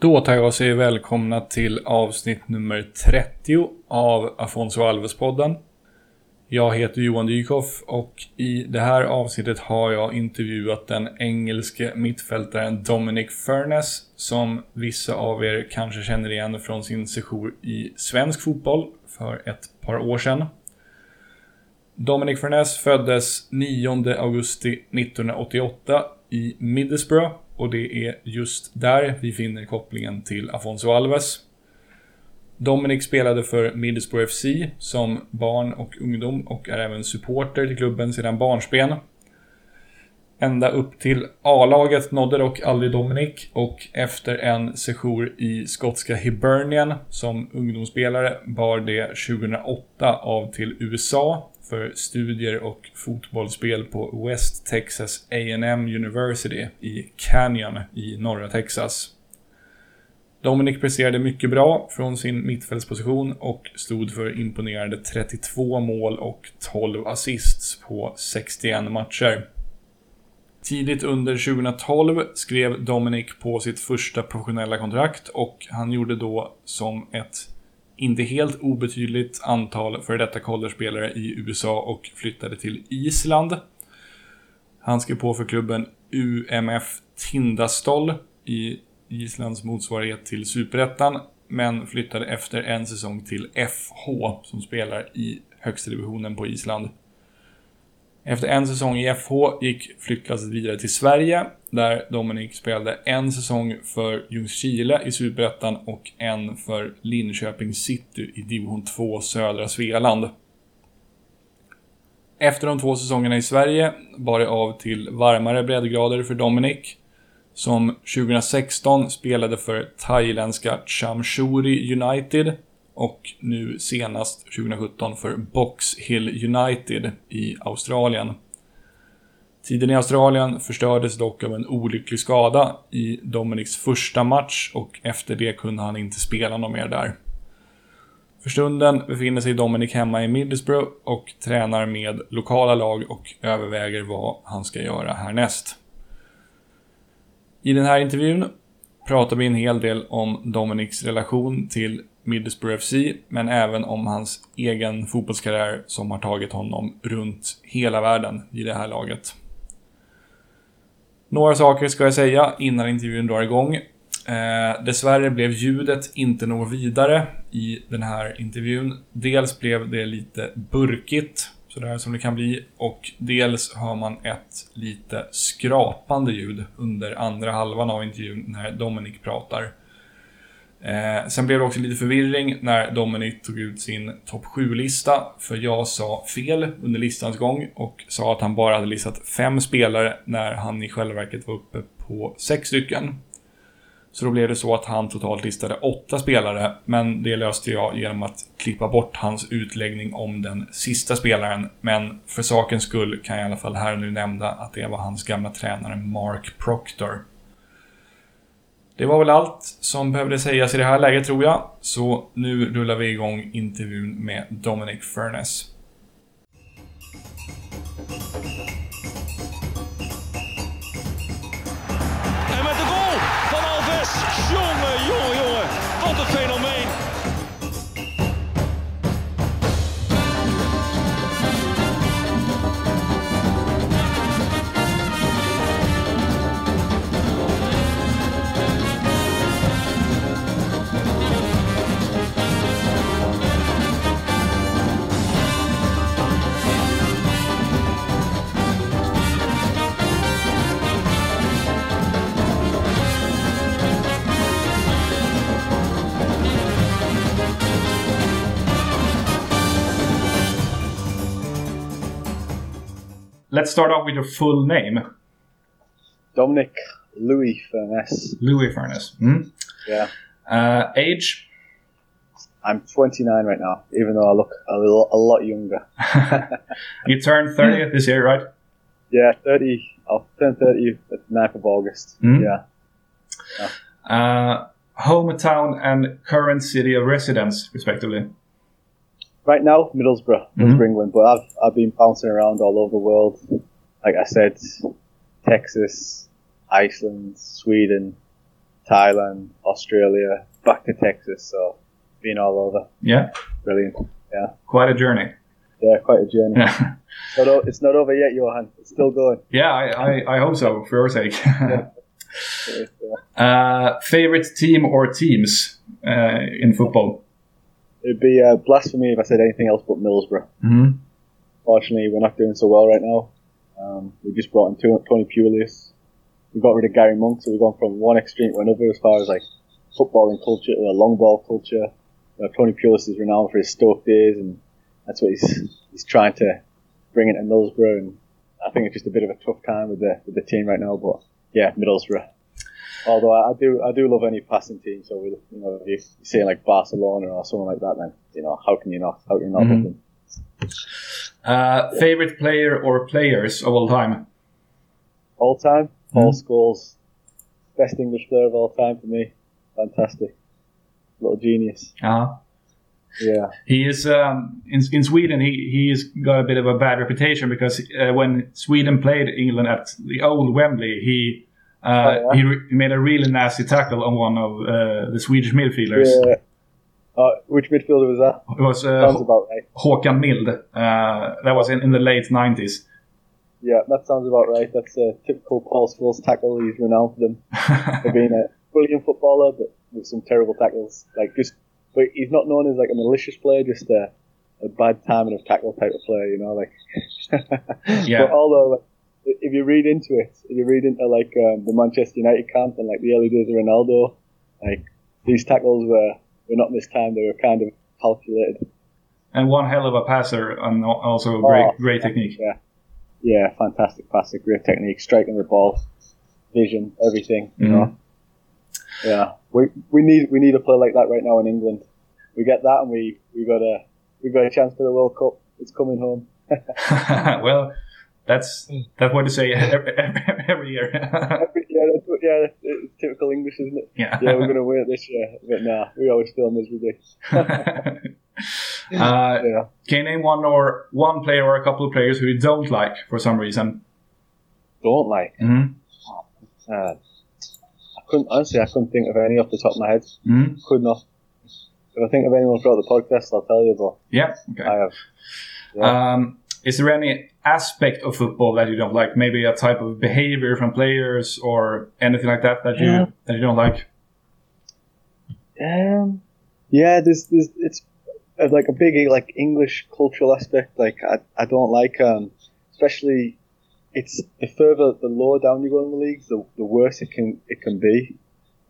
Då tar jag och säger välkomna till avsnitt nummer 30 av Afonso Alves-podden. Jag heter Johan Dykhoff och i det här avsnittet har jag intervjuat den engelske mittfältaren Dominic Furness som vissa av er kanske känner igen från sin sejour i svensk fotboll för ett par år sedan. Dominic Furness föddes 9 augusti 1988 i Middlesbrough och det är just där vi finner kopplingen till Afonso Alves. Dominic spelade för Middlesbrough FC som barn och ungdom och är även supporter till klubben sedan barnsben. Ända upp till A-laget nådde dock aldrig Dominic och efter en sejour i skotska Hibernian som ungdomsspelare bar det 2008 av till USA för studier och fotbollsspel på West Texas A&M University i Canyon i norra Texas. Dominic presterade mycket bra från sin mittfältsposition och stod för imponerande 32 mål och 12 assists på 61 matcher. Tidigt under 2012 skrev Dominic på sitt första professionella kontrakt och han gjorde då som ett inte helt obetydligt antal för detta collegespelare i USA och flyttade till Island. Han skrev på för klubben UMF Tindastol i Islands motsvarighet till Superettan, men flyttade efter en säsong till FH som spelar i högsta divisionen på Island. Efter en säsong i FH gick flyttlasset vidare till Sverige, där Dominic spelade en säsong för Ljungskile i Superettan och en för Linköping City i division 2 södra Svealand. Efter de två säsongerna i Sverige bar det av till varmare breddgrader för Dominic, som 2016 spelade för thailändska Chamshuri United och nu senast 2017 för Box Hill United i Australien. Tiden i Australien förstördes dock av en olycklig skada i Dominics första match och efter det kunde han inte spela något mer där. För stunden befinner sig Dominic hemma i Middlesbrough och tränar med lokala lag och överväger vad han ska göra härnäst. I den här intervjun pratar vi en hel del om Dominics relation till Middlesbrough FC, men även om hans egen fotbollskarriär som har tagit honom runt hela världen i det här laget. Några saker ska jag säga innan intervjun drar igång. Eh, dessvärre blev ljudet inte något vidare i den här intervjun. Dels blev det lite burkigt, sådär som det kan bli, och dels hör man ett lite skrapande ljud under andra halvan av intervjun när Dominic pratar. Eh, sen blev det också lite förvirring när Dominic tog ut sin topp 7-lista. För jag sa fel under listans gång och sa att han bara hade listat fem spelare när han i själva verket var uppe på sex stycken. Så då blev det så att han totalt listade åtta spelare, men det löste jag genom att klippa bort hans utläggning om den sista spelaren. Men för sakens skull kan jag i alla fall här och nu nämna att det var hans gamla tränare Mark Proctor. Det var väl allt som behövde sägas i det här läget tror jag. Så nu rullar vi igång intervjun med Dominic Furness. Let's start off with your full name. Dominic Louis Furness. Louis Furness. Mm. Yeah. Uh, age? I'm 29 right now, even though I look a, little, a lot younger. You turned 30 this year, right? Yeah, 30. I'll turn 30 at the 9th of August. Mm. Yeah. Uh, hometown and current city of residence, respectively. Right now, Middlesbrough, Mhm. Middlesbrough, England, but I've, I've been bouncing around all over the world. Like I said, Texas, Iceland, Sweden, Thailand, Australia, back to Texas. So been all over. Yeah, Brilliant. Yeah, quite a journey. Yeah, quite a journey. yeah, Not o- it's not over yet, Johan. It's still going. Yeah, I, I, I hope so for your sake. Uh, favorite team or teams uh, in football? It'd be uh, blasphemy if I said anything else but Middlesbrough. hmm Fortunately, we're not doing so well right now. Um, we just brought in Tony Pulis. We got rid of Gary Monk, so we've gone from one extreme to another as far as like footballing culture to a long ball culture. You know, Tony Pulis is renowned for his Stoke days, and that's what he's he's trying to bring into Middlesbrough. And I think it's just a bit of a tough time with the with the team right now. But yeah, Middlesbrough. Although I, do I do love any passing team. So with you know if you you say like Barcelona or someone like that, then you know how can you not how can you not Mhm. love them? Uh, favorite player or players of all time? all time. Paul Mhm. Scholes, best English player of all time for me. Fantastic, little genius. Uh, Yeah, he is um, in in Sweden. He he's got a bit of a bad reputation because uh, when Sweden played England at the old Wembley, he uh, yeah? he re- made a really nasty tackle on one of uh, the Swedish midfielders. yeah. Uh, which midfielder was that? It was uh, Sounds about right. Håkan Mild. Uh, that was in, in the late 90s. Yeah, that sounds about right. That's a typical Paul Scholes tackle. He's renowned for them for being a brilliant footballer, but with some terrible tackles. Like just, but he's not known as like a malicious player, just a, a bad timing of tackle type of player. You know, like. Yeah. But although, like, if you read into it, if you read into like um, the Manchester United camp and like the early days of Ronaldo, like these tackles were were not mistimed; they were kind of calculated. and one hell of a passer and also a great, Oh, great technique. Yeah, yeah, fantastic passer, great technique, striking the ball, vision, everything. You Mhm. know. Yeah, we we need we need a player like that right now in England. We get that, and we we got a we got a chance for the World Cup. It's coming home. well, that's that's what to say every, every, every year. yeah, that's, what- yeah, it's typical English, isn't it? yeah. Yeah, we're gonna win it this year, but nah, we always feel miserably. uh, Yeah. can you name one or one player or a couple of players who you don't like for some reason? Don't like. hmm Uh, I couldn't honestly. I couldn't think of any off the top of my head. hmm Could not. If I think of anyone throughout the podcast, I'll tell you. But Yeah. Okay. I have. Yeah. Um, is there any aspect of football that you don't like? Maybe a type of behavior from players or anything like that that you Yeah. that you don't like? Um, yeah, there's, there's, it's like a big like English cultural aspect. Like I, I don't like, um, especially it's the further the lower down you go in the leagues, the, the worse it can it can be.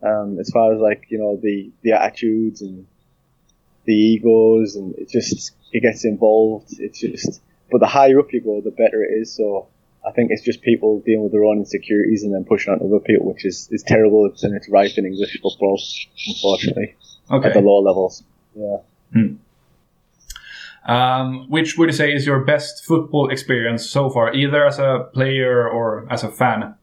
Um, as far as like you know the the attitudes and the egos and it just it gets involved. It's just, but the higher up you go, the better it is. So. I think it's just people dealing with their own insecurities and then pushing on other people, which is, is terrible. It's, and it's rife in English football, unfortunately okay. at the lower levels. Yeah. Um, which would you say is your best football experience so far, either as a player or as a fan?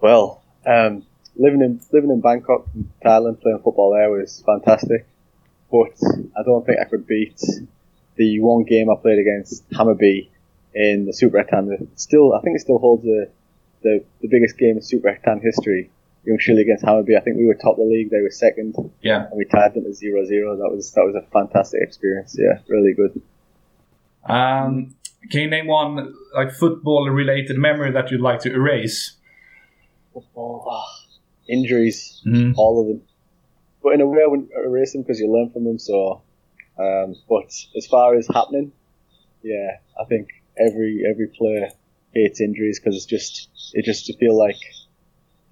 Well, um, living in living in Bangkok, Thailand, playing football there was fantastic. But I don't think I could beat the one game I played against Hammarby in the Superettan. Still, I think it still holds the the, the biggest game in Superettan history. Ljungskile against Hammarby. I think we were top of the league. They were second, Yeah. and we tied them to 0-0. That was that was a fantastic experience. Yeah, really good. Um, can you name one like football related memory that you'd like to erase? Football, ah, injuries. Mhm. all of them. But in a way, I wouldn't erase them because you learn from them. So, um, but as far as happening, yeah, I think every every player hates injuries because it's just it just you feel like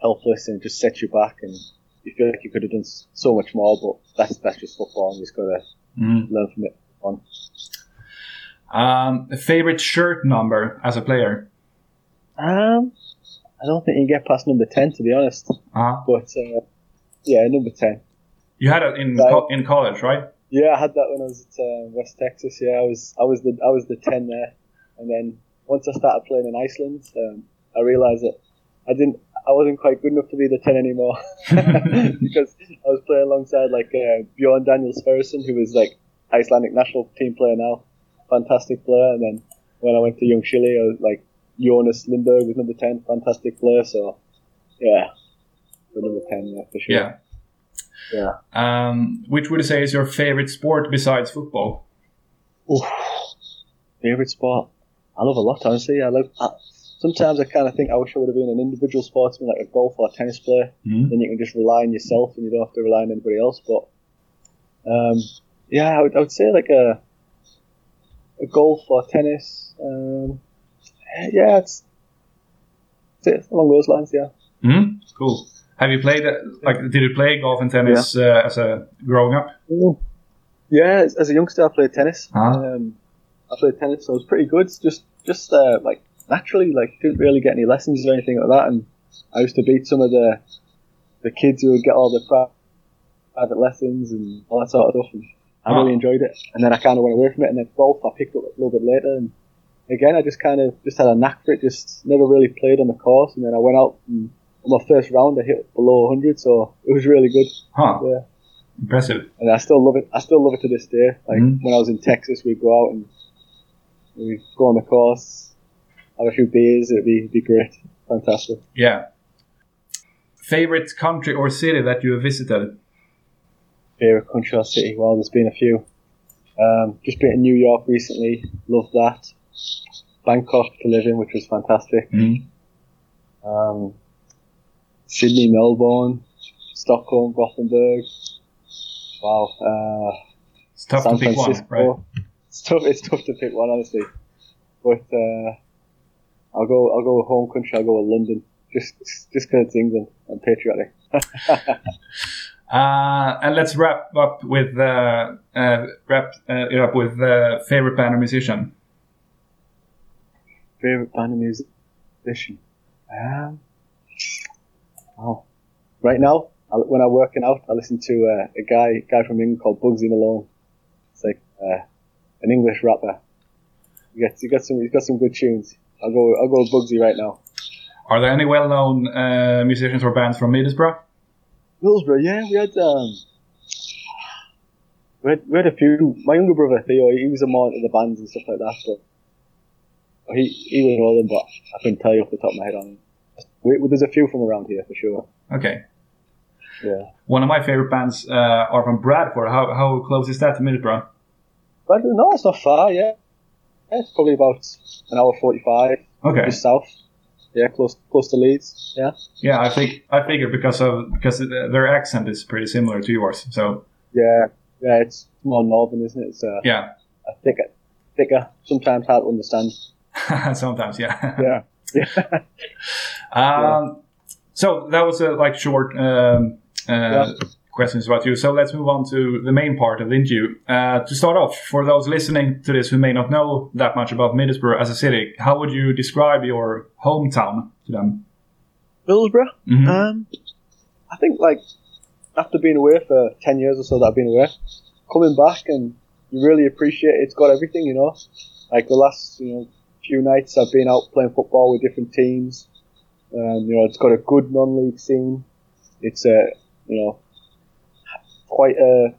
helpless and it just sets you back and you feel like you could have done so much more. But that's that's just football and you just gotta Mhm. learn from it. On. Um, favorite shirt number as a player? Um, I don't think you get past number ten to be honest. Uh-huh. But uh, yeah, number ten. You had it in Right. co- in college, right? Yeah, I had that when I was at uh, West Texas. Yeah, I was I was the I was the ten there, and then once I started playing in Iceland, um, I realised that I didn't I wasn't quite good enough to be the ten anymore because I was playing alongside like uh, Bjorn Daniel Sverrisson, who was like Icelandic national team player now, fantastic player. And then when I went to Ljungskile, I was like Jonas Lindberg was number ten, fantastic player. So yeah, number ten, yeah, for sure. Yeah. Yeah. Um, which would you say is your favorite sport besides football? Oof. Favorite sport? I love a lot, honestly. I love. I, sometimes I kind of think I wish I would have been an individual sportsman, like a golf or a tennis player. Mhm. Then you can just rely on yourself, and you don't have to rely on anybody else. But um, yeah, I would, I would say like a a golf or tennis. Um, yeah, it's, it's along those lines. Yeah. hmm Cool. Have you played uh, like? Did you play golf and tennis uh, as a growing up? Mm. Yeah, as, as a youngster, I played tennis. Ah. Um, I played tennis, so it was pretty good. Just, just uh, like naturally, like didn't really get any lessons or anything like that. And I used to beat some of the the kids who would get all the private lessons and all that sort of stuff. And I Ah. really enjoyed it. And then I kind of went away from it. And then golf, I picked up a little bit later. And again, I just kind of just had a knack for it. Just never really played on the course. And then I went out and my first round, I hit below 100, so it was really good. Huh. Yeah Impressive. and I still love it. I still love it to this day. Like Mhm. when I was in Texas, we'd go out and we'd go on the course, have a few beers. It'd be be great, fantastic. Yeah. Favorite country or city that you have visited? Favorite country or city? Well, there's been a few. Um, just been in New York recently. Loved that. Bangkok to live in, which was fantastic. Mhm. Um, Sydney, Melbourne, Stockholm, Gothenburg. Wow. Uh, It's tough San to pick one, right? It's tough. It's tough to pick one, honestly. But uh, I'll go. I'll go with home country. I'll go with London. Just, just because it's England. I'm patriotic. Uh, and let's wrap up with uh, uh, wrap uh, it up with uh, favorite band or musician. Favorite band or musician. Um, oh, right now, I, when I'm working out, I listen to uh, a guy, guy from England called Bugsy Malone. It's like uh, an English rapper. He got, he got some, he's got some good tunes. I'll go, I'll go with Bugsy right now. Are there any well-known uh, musicians or bands from Middlesbrough? Middlesbrough, yeah, we had um, we had, we had a few. My younger brother Theo, he was a more into the bands and stuff like that, but he he would know them, but I couldn't tell you off the top of my head on. We, there's a few from around here for sure. Okay. Yeah, One of my favorite bands uh, are from Bradford. How, how close is that to Middlesbrough? but no, it's not far. Yeah, yeah it's probably about an hour forty-five, Okay. just south. Yeah, close close to Leeds. Yeah, Yeah, I think I figured because of because their accent is pretty similar to yours. So yeah, yeah. It's more northern, isn't it? It's uh, yeah, a thicker, thicker. Sometimes hard to understand. sometimes yeah. Yeah, yeah. Um, So that was a like short um, uh, questions about you. So let's move on to the main part of the interview. Uh, to start off, for those listening to this who may not know that much about Middlesbrough as a city, how would you describe your hometown to them? Middlesbrough. Mhm. Um, I think like after being away for ten years or so that I've been away, coming back and you really appreciate it. It's got everything, you know. Like the last you know few nights I've been out playing football with different teams. Um, you know, it's got a good non-league scene. It's a you know quite a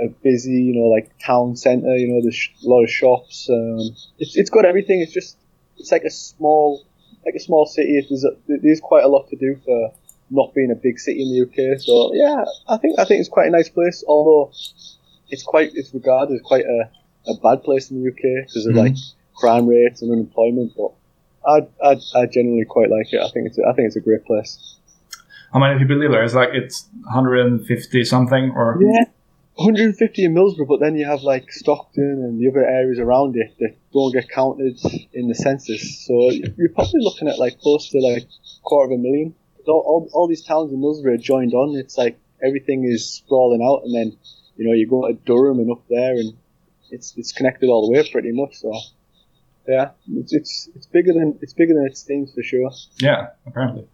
a busy you know like town centre. You know, there's sh- a lot of shops. Um, it's it's got everything. It's just it's like a small like a small city. There's a, there's quite a lot to do for not being a big city in the UK. So yeah, I think I think it's quite a nice place. Although it's quite it's regarded as quite a, a bad place in the UK because of Mhm. like crime rates and unemployment. But I, I I genuinely quite like it. I think it's a, I think it's a great place. How many people live there? It's like it's 150 something, or Yeah. 150 in Middlesbrough, but then you have like Stockton and the other areas around it that don't get counted in the census. So you're probably looking at like close to like quarter of a million. All, all, all these towns in Middlesbrough are joined on. It's like everything is sprawling out, and then you know you go to Durham and up there, and it's it's connected all the way pretty much. So yeah, it's it's, it's bigger than it's bigger than it seems for sure. yeah, apparently.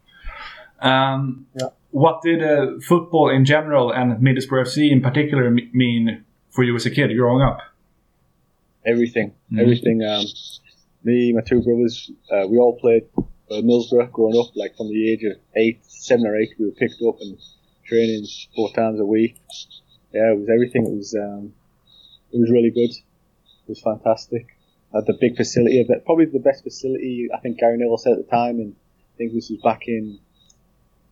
Um, Yeah. What did uh, football in general and Middlesbrough FC in particular m- mean for you as a kid growing up? everything, Mhm. everything. Um, me, my two brothers, uh, we all played for Middlesbrough growing up. Like from the age of eight, seven or eight, we were picked up and training four times a week. Yeah, it was everything. It was um, it was really good. It was fantastic. Had the big facility of it, probably the best facility. I think Gary Neville said at the time, and I think this was back in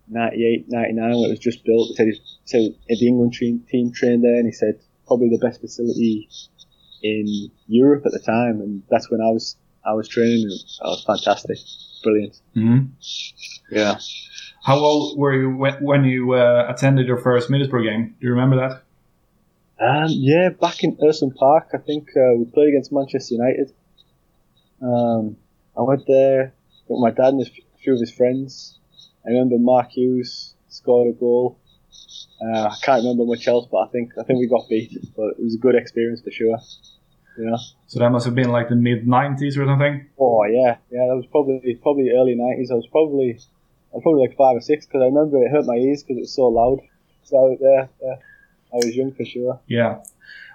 98, 99 when it was just built. He said, he said the England team, team trained there, and he said probably the best facility in Europe at the time, and that's when I was I was training. And that was fantastic, brilliant. hmm Yeah. How old were you when, when you uh, attended your first Middlesbrough game? Do you remember that? Um, yeah, back in Ayresome Park, I think uh, we played against Manchester United. Um, I went there with my dad and a few of his friends. I remember Mark Hughes scored a goal. Uh, I can't remember much else, but I think I think we got beat. But it was a good experience for sure. Yeah. So that must have been like the mid '90s or something. Oh yeah, yeah. That was probably probably early nineties. I was probably I was probably like five or six because I remember it hurt my ears because it was so loud. So yeah, yeah, I was young for sure. Yeah.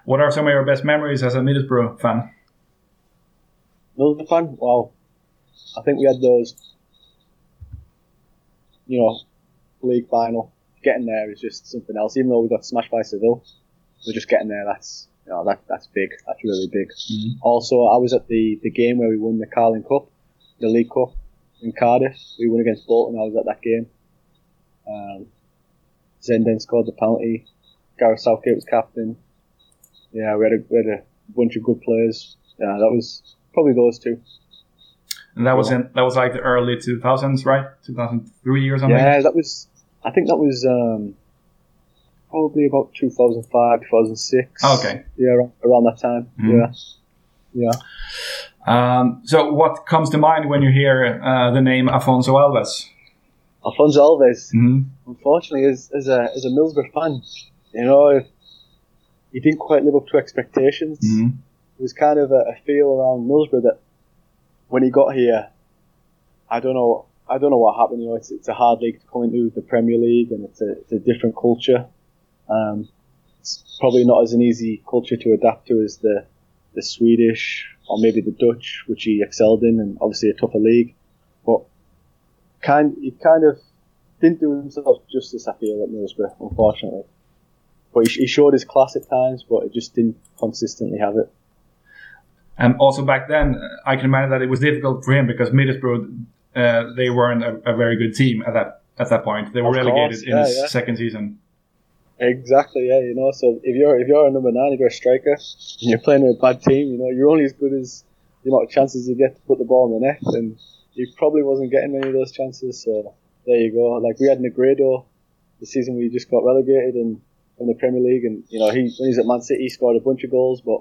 What are some of your best memories as a Middlesbrough fan? Middlesbrough fan? Wow. I think we had those, you know, league final. Getting there is just something else. Even though we got smashed by Seville, we're just getting there. That's you know that that's big. That's really big. Mhm. Also, I was at the the game where we won the Carling Cup, the League Cup in Cardiff. We won against Bolton. I was at that game. Um, Zenden scored the penalty. Gareth Southgate was captain. Yeah, we had a, we had a bunch of good players. Yeah, that was probably those two. And that was in that was like the early 2000s, right? 2003 or something. Yeah, that was. I think that was um, probably about 2005, 2006. Oh, Okay. Yeah, around, around that time. Mhm. Yeah. Yeah. Um, so what comes to mind when you hear uh, the name Afonso Alves? Alfonso Alves, hmm unfortunately, as, as a as a Middlesbrough fan, you know, he didn't quite live up to expectations. hmm It was kind of a, a feel around Middlesbrough that when he got here, I don't know, I don't know what happened. You know, it's it's a hard league to come into the Premier League, and it's a it's a different culture. Um, it's probably not as an easy culture to adapt to as the the Swedish or maybe the Dutch, which he excelled in, and obviously a tougher league. But kind he kind of didn't do himself justice. I feel at Middlesbrough, unfortunately. But he, he showed his class at times, but it just didn't consistently have it. And also back then, uh, I can imagine that it was difficult for him because Middlesbrough uh, they weren't a, a very good team at that at that point. They were Of relegated course, in yeah, his yeah. second season. Exactly, yeah, you know. So if you're if you're a number nine, if you're a striker, and you're playing with a bad team, you know, you're only as good as the amount of chances you get to put the ball in the net, and he probably wasn't getting many of those chances. So there you go. Like we had Negredo the season we just got relegated and in the Premier League, and you know he when he's at Man City, he scored a bunch of goals. But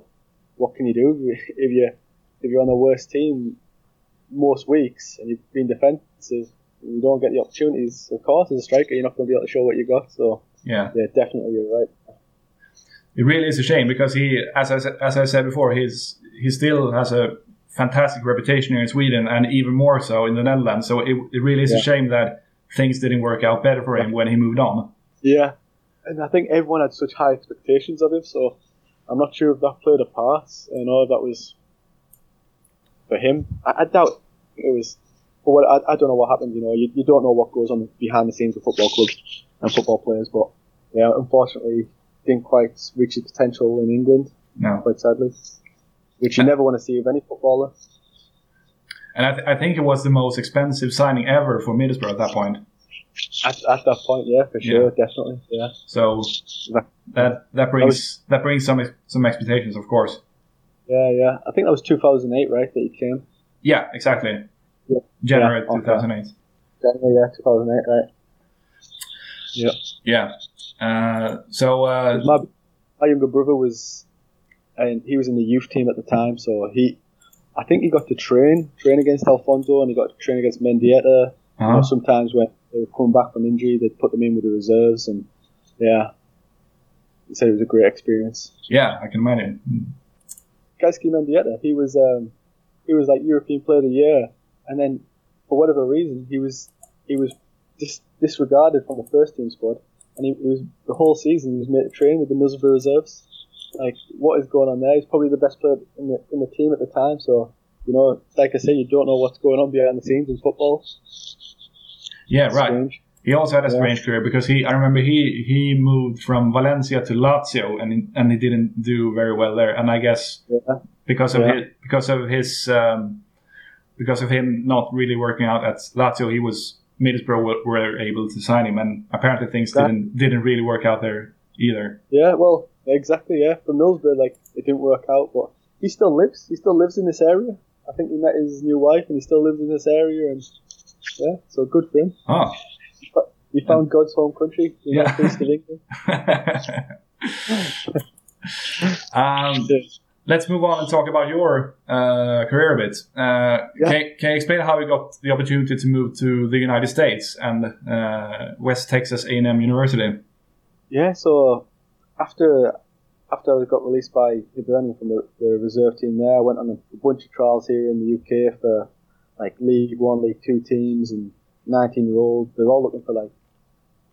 what can you do if you if you're on the worst team most weeks and you've been defensive? You don't get the opportunities. Of course, as a striker, you're not going to be able to show what you got. So Yeah, yeah, definitely, you're right. it really is a shame because he, as I, as I said before, he's he still has a fantastic reputation here in Sweden and even more so in the Netherlands. So it, it really is a shame that things didn't work out better for him when he moved on. Yeah, and I think everyone had such high expectations of him, so I'm not sure if that played a part. You know, if that was for him. I, I doubt it was. But what, I, I don't know what happened. You know, you, you don't know what goes on behind the scenes with football clubs and football players. But yeah, unfortunately, didn't quite reach his potential in England. No. Quite sadly, which you uh, never want to see of any footballer. And I, th- I think it was the most expensive signing ever for Middlesbrough at that point. At, at that point, yeah, for sure, definitely, yeah. So that that brings that brings some some expectations, of course. Yeah, yeah. I think that was 2008, right? That you came. Yeah, exactly. Yeah. January Yeah, okay. 2008. January, yeah, 2008, right? Yeah. Yeah. Uh, so uh, my, my younger brother was, and he was in the youth team at the time, so he, I think he got to train, train against Alfonso, and he got to train against Mendieta. You know, uh, sometimes when they were coming back from injury, they'd put them in with the reserves, and yeah, he said it was a great experience. yeah, I can imagine. Gaizka Mendieta, he was, um, he was like European Player of the Year, and then for whatever reason, he was, he was dis- disregarded from the first team squad, and he, he was the whole season he was made to train with the Middlesbrough reserves. Like, what is going on there? He's probably the best player in the in the team at the time. So, you know, like I say, you don't know what's going on behind the scenes in football. Yeah, right. Strange. He also had a Yeah. strange career because he, I remember he he moved from Valencia to Lazio and he- and he didn't do very well there. And I guess Yeah. because of Yeah. his because of his um, because of him not really working out at Lazio, he was Middlesbrough were, were able to sign him, and apparently things That- didn't didn't really work out there either. Yeah, well, exactly. Yeah, for Middlesbrough, like it didn't work out, but he still lives. He still lives in this area. I think he met his new wife, and he still lives in this area. And yeah, so good for him. Oh, he found God's home country, Yeah. northeast of England. um, let's move on and talk about your uh, career a bit. Uh, Yeah. can, can you explain how you got the opportunity to move to the United States and uh, West Texas A&M University? Yeah, so after after I got released by Hibernian from the, the reserve team there, I went on a bunch of trials here in the UK for like League One, League Two teams and 19 year olds. They're all looking for like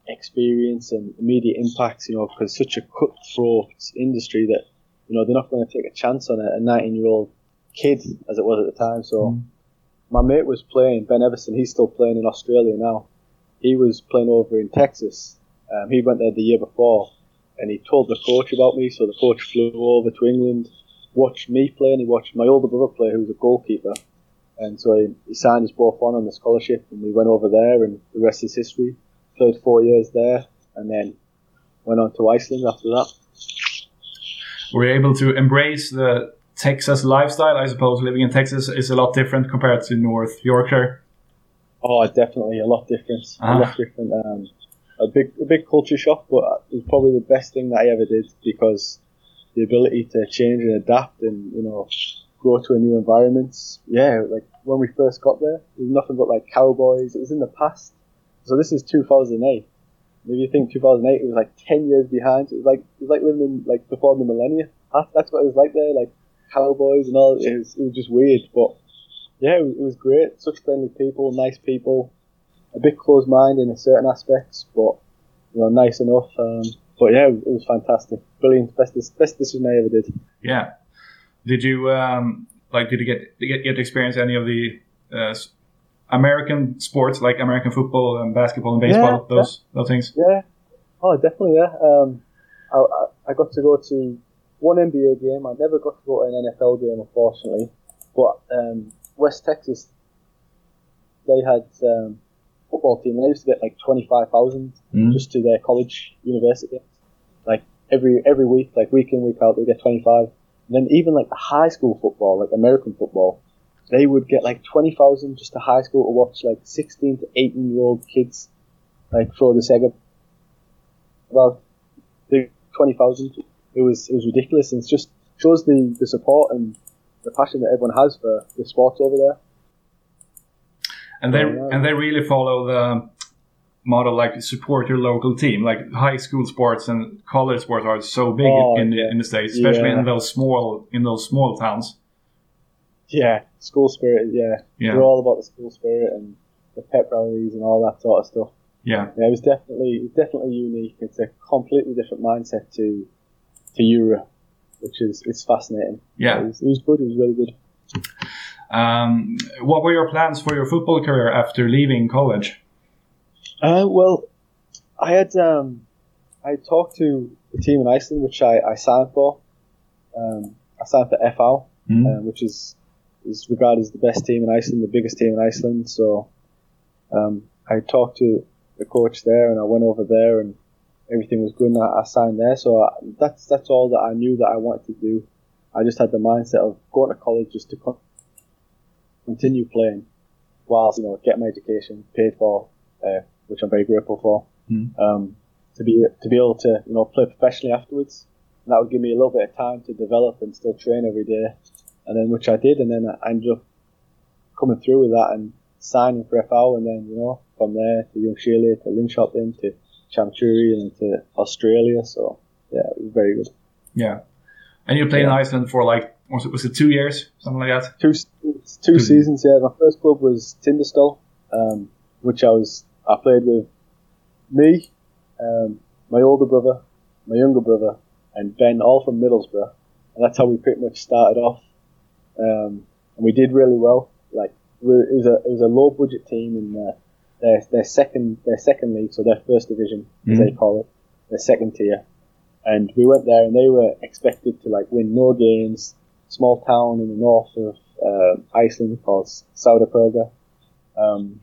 experience and immediate impacts, you know, because such a cutthroat industry that you know they're not going to take a chance on a 19 year old kid as it was at the time. So Mm. my mate was playing Ben Everson. He's still playing in Australia now. He was playing over in Texas. Um, he went there the year before, and he told the coach about me. So the coach flew over to England, watched me play, and he watched my older brother play, who was a goalkeeper. And so he, he signed us both on on the scholarship, and we went over there, and the rest is history. Played four years there, and then went on to Iceland after that. Were you able to embrace the Texas lifestyle? I suppose living in Texas is a lot different compared to North Yorkshire. Oh, definitely a lot different. Uh-huh. A lot different. Um, a big, a big culture shock, but it was probably the best thing that I ever did because the ability to change and adapt and you know grow to a new environment. Yeah, like when we first got there, it was nothing but like cowboys. It was in the past. So this is 2008. If you think 2008, it was like 10 years behind. It was like it was like living in like before the millennia. That's what it was like there, like cowboys and all. It was, it was just weird, but yeah, it was, it was great. Such friendly people, nice people. A bit closed minded in certain aspects, but you know, nice enough. Um, but yeah, it was, it was fantastic, brilliant. Best best decision I ever did. Yeah. Did you um, like? Did you get get, get to experience any of the uh, American sports like American football and basketball and baseball? Yeah, those those things. Yeah. Oh, definitely. Yeah. Um, I, I, I got to go to one NBA game. I never got to go to an NFL game, unfortunately. But um, West Texas, they had um, football team, and they used to get like twenty five thousand Mm. just to their college university. Like every every week, like week in week out, they get twenty five. And then even like the high school football, like American football, they would get like twenty thousand just to high school to watch like sixteen to eighteen year old kids like throw the Sega about the twenty thousand. It was it was ridiculous, and it's just shows the, the support and the passion that everyone has for the sports over there. And they Oh, and they really follow the model like support your local team. Like high school sports and college sports are so big Oh, in the yeah. in the states, especially Yeah. in those small in those small towns. Yeah, school spirit. Yeah, Yeah. they're all about the school spirit and the pep rallies and all that sort of stuff. Yeah. Yeah, it was definitely it was definitely unique. It's a completely different mindset to to Europe, which is it's fascinating. Yeah. it was, it was good. It was really good. Um, what were your plans for your football career after leaving college? Uh, well, I had um, I talked to the team in Iceland, which I, I signed for. Um, I signed for FH, um, which is is regarded as the best team in Iceland, the biggest team in Iceland. So um, I talked to the coach there, and I went over there, and everything was good, and I, I signed there. So I, that's that's all that I knew that I wanted to do. I just had the mindset of going to college just to con- continue playing, whilst you know get my education paid for, uh, which I'm very grateful for. Mm. Um, to be to be able to you know play professionally afterwards, and that would give me a little bit of time to develop and still train every day, and then which I did, and then I ended up coming through with that and signing for FH, and then you know from there to Ljungskile to Linköping to Chamchuri and to Australia. So yeah, it was very good. Yeah. And you played in Iceland for like was it was it two years something like that? two two seasons. Yeah, my first club was Tindastol, um, which I was I played with me, um, my older brother, my younger brother, and Ben, all from Middlesbrough, and that's how we pretty much started off. Um, and we did really well. Like we it was a it was a low budget team in uh, their their second their second league, so their first division as they call it, their second tier. And we went there, and they were expected to like win no games. Small town in the north of uh, Iceland called Sauðárkrókur. Um,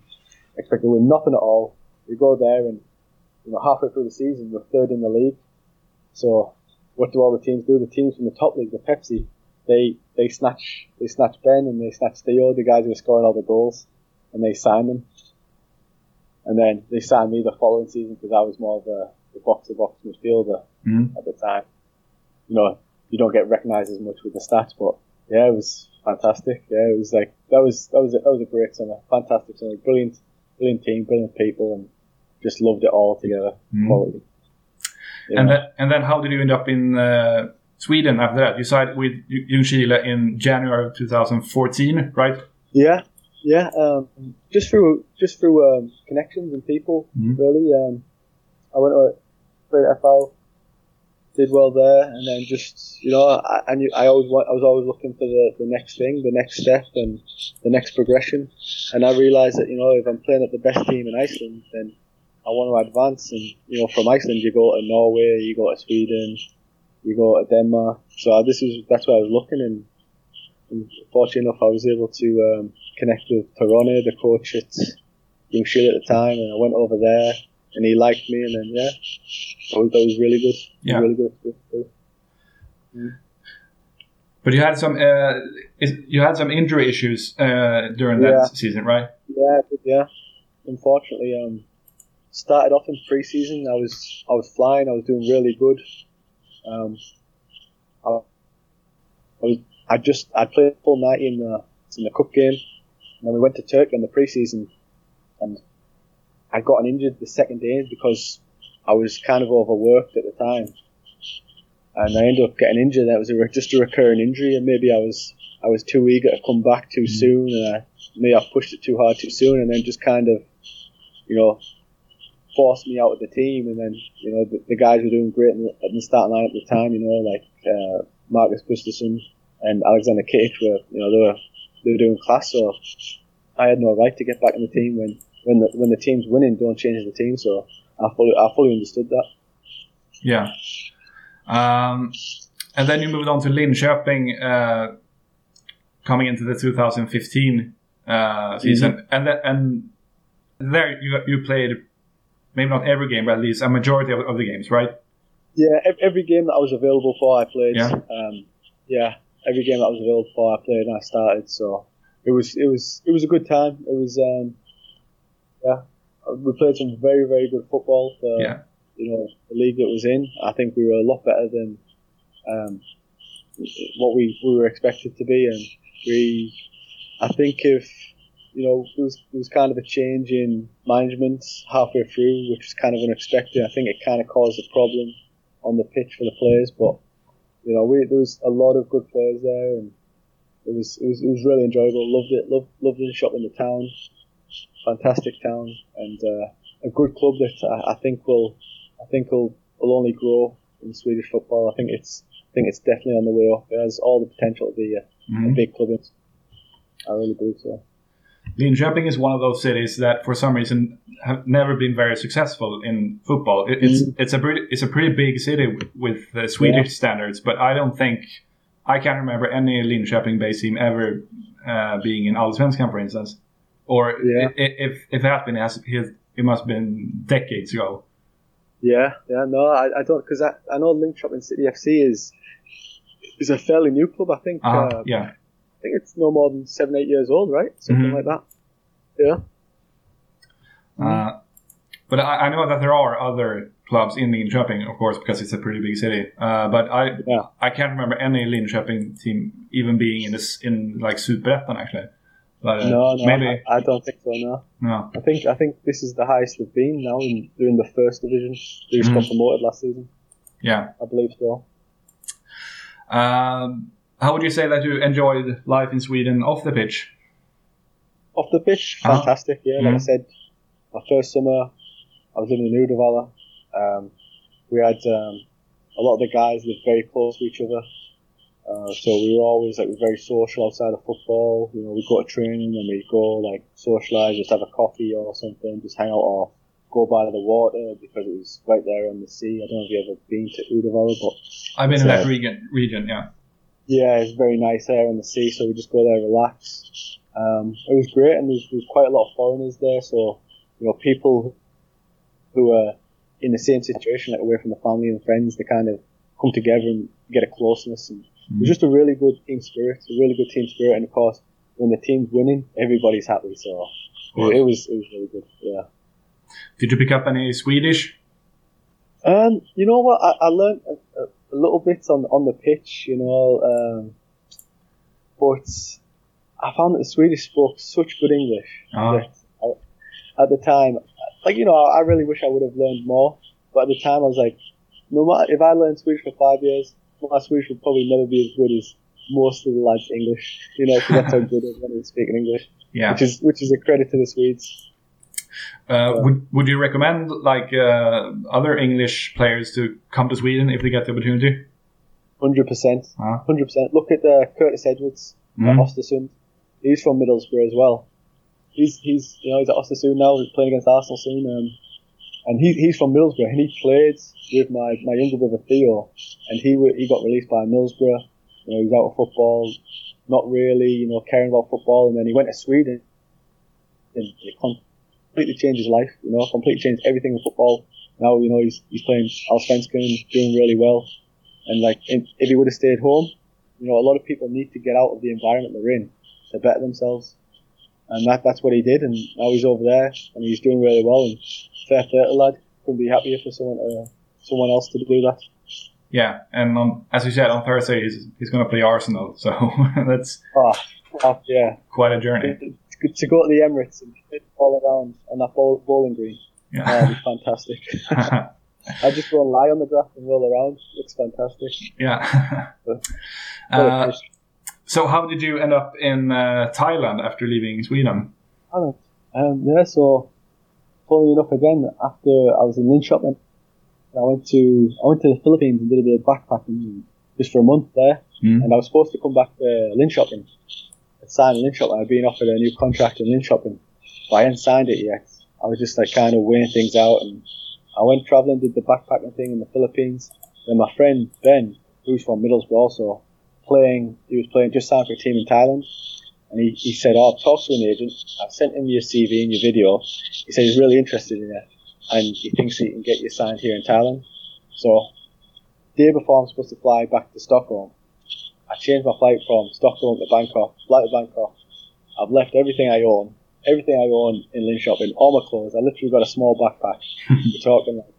expect to win nothing at all. We go there and you know halfway through the season we're third in the league. So what do all the teams do? The teams from the top league, the Pepsi, they they snatch they snatch Ben and they snatch Theo, the guys who are scoring all the goals, and they sign them. And then they signed me the following season because I was more of a the box to box midfielder Mhm. at the time. You know, you don't get recognised as much with the stats, but yeah, it was fantastic. Yeah, it was like that was that was a, that was a great summer, fantastic summer, brilliant, brilliant team, brilliant people, and just loved it all together. Mhm. Quality. Yeah. And then, and then how did you end up in uh, Sweden after that? You signed with Ljungskile in January of 2014, right? Yeah, yeah. Um, just through just through um, connections and people, Mhm. really. Um, I went to played at FH, did well there, and then just you know, I, I knew I always I was always looking for the, the next thing, the next step, and the next progression. And I realised that you know, if I'm playing at the best team in Iceland, then I want to advance. And you know, from Iceland, you go to Norway, you go to Sweden, you go to Denmark. So I, this is that's where I was looking, and, and fortunate enough, I was able to um, connect with Torone, the coach at Ljungskile at the time, and I went over there, and he liked me, and then yeah, that was, that was really good. Yeah. really good. good, good. But you had some uh, is, you had some injury issues uh, during that Yeah. season, right? Yeah, yeah. Unfortunately, um, started off in pre-season. I was I was flying. I was doing really good. Um, I, I was I just I played full ninety in the in the cup game, and then we went to Turkey in the pre-season, and I got injured the second day because I was kind of overworked at the time, and I ended up getting injured. That was a, re- just a recurring injury, and maybe I was I was too eager to come back too soon, and I, maybe I pushed it too hard too soon, and then just kind of, you know, forced me out of the team. And then you know the, the guys were doing great in the, at the starting line at the time. You know, like uh, Marcus Gustafsson and Alexander Kitic were you know they were they were doing class. So I had no right to get back in the team when when the when the team's winning. Don't change the team. So I fully I fully understood that. Yeah. Um, and then you moved on to Linköping, uh, coming into the 2015 uh, season, and then, and there you you played maybe not every game, but at least a majority of, of the games, right? Yeah, every game that I was available for, I played. Yeah. Um, yeah, every game that I was available for, I played and I started. So it was it was it was a good time. It was um, yeah, we played some very very good football for Yeah. you know the league it was in. I think we were a lot better than um, what we, we were expected to be, and we I think if you know there was there was kind of a change in management halfway through, which was kind of unexpected. I think it kind of caused a problem on the pitch for the players, but you know we there was a lot of good players there, and it was it was, it was really enjoyable. Loved it. Loved loved the shop in the town. Fantastic town and uh, a good club that I, I think will I think will will only grow in Swedish football. I think it's I think it's definitely on the way up. It has all the potential to be a, a Mhm. big club. In, I really believe so. Linköping is one of those cities that, for some reason, have never been very successful in football. It, it's it's a pretty it's a pretty big city with, with uh, Swedish Yeah. standards, but I don't think I can't remember any Linköping-based team ever uh, being in Allsvenskan, for instance. Or Yeah. if if it has been, it, it must have been decades ago. Yeah, yeah, no, I, I don't because I, I know Linköping City FC is is a fairly new club. I think Uh, uh, yeah, I think it's no more than seven eight years old, right? Something Mhm. like that. Yeah. uh, but I, I know that there are other clubs in Linköping, of course, because it's a pretty big city. Uh, but I Yeah. I can't remember any Linköping team even being in this in like Superettan actually. Uh, no, no, maybe I, I don't think so. No, no. I think I think this is the highest they've been now. In, they're the first division. They just got Mhm. promoted last season. Yeah. I believe so. Um, how would you say that you enjoyed life in Sweden off the pitch? Off the pitch, Uh-huh. fantastic. Yeah, like I Mhm. said, my first summer, I was living in Uddevalla. Um, we had um, a lot of the guys lived very close to each other. Uh, so we were always like very social outside of football. You know, we'd go to training and we'd go like socialise, just have a coffee or something, just hang out or go by the water because it was right there on the sea. I don't know if you've ever been to Uddevalla, but I've been in that region. Region, yeah. yeah, it's very nice there on the sea, so we just go there, relax. Um, it was great, and there's, there's quite a lot of foreigners there, so you know, people who are in the same situation, like away from the family and friends, they kind of come together and get a closeness. And it was just a really good team spirit, a really good team spirit. And of course, when the team's winning, everybody's happy. So it, it was it was really good. Yeah. Did you pick up any Swedish? Um, you know what? I, I learned a, a, a little bit on on the pitch, you know, um, but I found that the Swedish spoke such good English Ah. that I, at the time, like you know, I really wish I would have learned more. But at the time, I was like, no matter if I learned Swedish for five years, my Swedish would probably never be as good as most of the lads' English. You know, because that's how good everyone is speaking English, Yeah. which is which is a credit to the Swedes. Uh, would Would you recommend like uh, other English players to come to Sweden if they get the opportunity? Hundred percent, hundred percent. Look at uh, Curtis Edwards at Mhm. Ostersund. He's from Middlesbrough as well. He's he's you know he's at Ostersund now. He's playing against Arsenal soon. Um, and he, he's from Middlesbrough, and he played with my, my younger brother Theo, and he he got released by Middlesbrough. You know, he was out of football, not really, you know, caring about football, and then he went to Sweden, and it completely changed his life. You know, completely changed everything in football. Now, you know, he's he's playing Allsvenskan, doing really well, and like if if he would have stayed home, you know, a lot of people need to get out of the environment they're in to better themselves. And that, that's what he did, and now he's over there, and he's doing really well. And fair play to lad. Couldn't be happier for someone to, someone else to do that. Yeah, and on, as we said on Thursday, he's, he's going to play Arsenal, so that's Oh, oh, yeah. quite a journey. It's good to go to the Emirates and hit all around on that bowl, bowling green. Yeah. Ah, it'd be fantastic. I just go and lie on the grass and roll around. It's fantastic. yeah. Uh. So, how did you end up in uh, Thailand after leaving Sweden? Um, yeah, so funny enough, again after I was in Linköping, I went to I went to the Philippines and did a bit of backpacking just for a month there, Mm. and I was supposed to come back to Linköping, and sign in Linköping. I'd been offered a new contract in Linköping, but I hadn't signed it yet. I was just like kind of weighing things out, and I went traveling, did the backpacking thing in the Philippines. Then my friend Ben, who's from Middlesbrough, also playing. He was playing just signed for a team in Thailand. And he, he said, Oh, I've talked to an agent. I've sent him your CV and your video. He said he's really interested in it. And he thinks he can get you signed here in Thailand. So, day before I'm supposed to fly back to Stockholm, I changed my flight from Stockholm to Bangkok, flight to Bangkok. I've left everything I own, everything I own in Linköping, all my clothes. I literally got a small backpack. We're talking like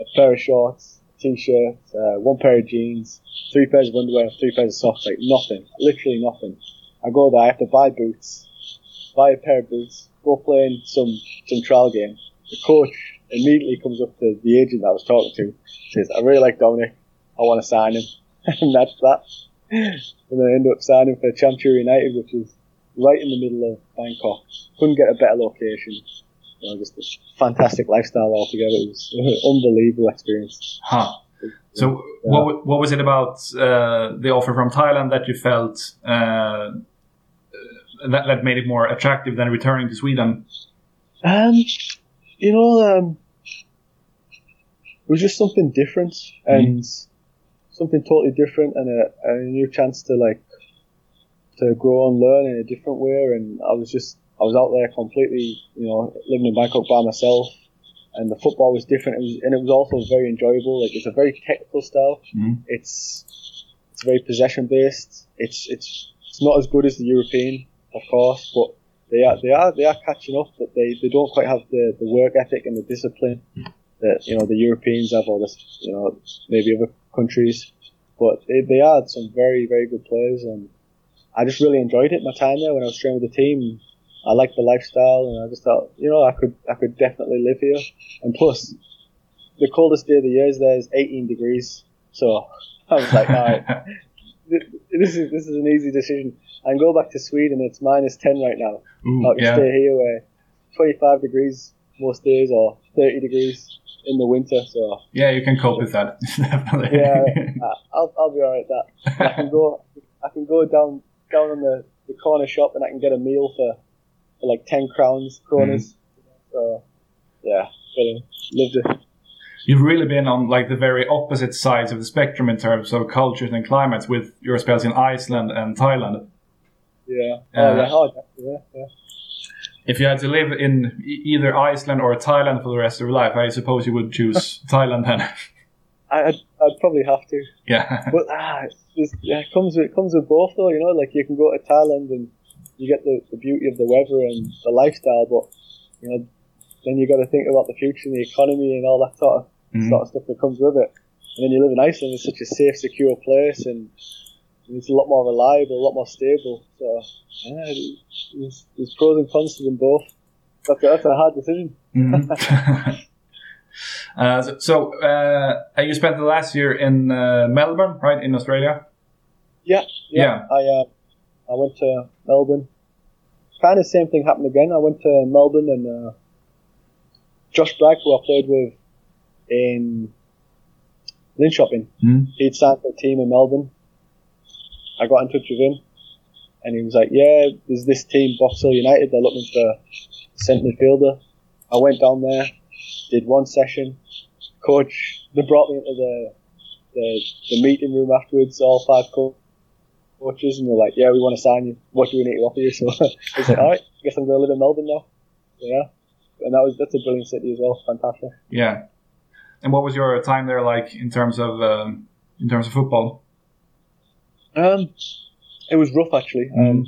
a pair of shorts, t-shirt, uh, one pair of jeans, three pairs of underwear, three pairs of socks, like nothing, literally nothing. I go there, I have to buy boots, buy a pair of boots, go play in some, some trial game. The coach immediately comes up to the agent that I was talking to, says, I really like Dominic, I want to sign him. and that's that. And then I end up signing for Chamchuri United, which is right in the middle of Bangkok. Couldn't get a better location. You know, just a fantastic lifestyle altogether. It was an unbelievable experience. Huh. So, what, what was it about uh, the offer from Thailand that you felt uh, that, that made it more attractive than returning to Sweden? Um, you know, um, it was just something different and something totally different and a, and a new chance to like to grow and learn in a different way. And I was just I was out there completely, you know, living in Bangkok by myself. And the football was different, it was, and it was also very enjoyable. Like it's a very technical style. Mhm. It's it's very possession based. It's it's it's not as good as the European, of course, but they are they are they are catching up, but they, they don't quite have the, the work ethic and the discipline that you know the Europeans have, or the you know maybe other countries. But they, they are some very very good players, and I just really enjoyed it. My time there when I was training with the team, I liked the lifestyle, and I just thought you know I could I could definitely live here. And plus, the coldest day of the year is there is 18 degrees, so I was like, all right, this is this is an easy decision. I can go back to Sweden. It's minus 10 right now. Ooh, I can yeah. stay here where 25 degrees most days or 30 degrees in the winter. So yeah, you can cope with that. Definitely. yeah, I- I'll, I'll be alright with that. I can go I can go down down on the, the corner shop and I can get a meal for, for like 10 crowns, kronas. So yeah, brilliant. Lived it. You've really been on like the very opposite sides of the spectrum in terms of cultures and climates with your spells in Iceland and Thailand. Yeah. Uh, oh, yeah. Oh, yeah. Yeah. if you had to live in either Iceland or Thailand for the rest of your life, I suppose you would choose Thailand then. I, I'd, I'd probably have to. yeah. But ah, it's, yeah, it comes with it comes with both though. You know, like you can go to Thailand and you get the, the beauty of the weather and the lifestyle, but you know, then you got to think about the future and the economy and all that sort of Mhm. sort of stuff that comes with it. And then you live in Iceland; it's such a safe, secure place, and it's a lot more reliable, a lot more stable. So yeah, there's, there's pros and cons to them both. That's a, that's a hard decision. Mhm. uh, so, so uh, you spent the last year in uh, Melbourne, right, in Australia? Yeah, Yeah. I uh, I went to Melbourne. Kind of same thing happened again. I went to Melbourne and uh, Josh Bragg, who I played with in Linköping, Mm. he'd signed for a team in Melbourne. I got in touch with him, and he was like, "Yeah, there's this team, Box Hill United. They're looking for a centre midfielder." I went down there, did one session. Coach, they brought me into the the, the meeting room afterwards. All five co- coaches, and they're like, "Yeah, we want to sign you. What do we need to offer you?" So I was like, "All right, I guess I'm going to live in Melbourne now." Yeah, and that was that's a brilliant city as well. Fantastic. Yeah. And what was your time there like in terms of um, in terms of football? Um, it was rough actually, um,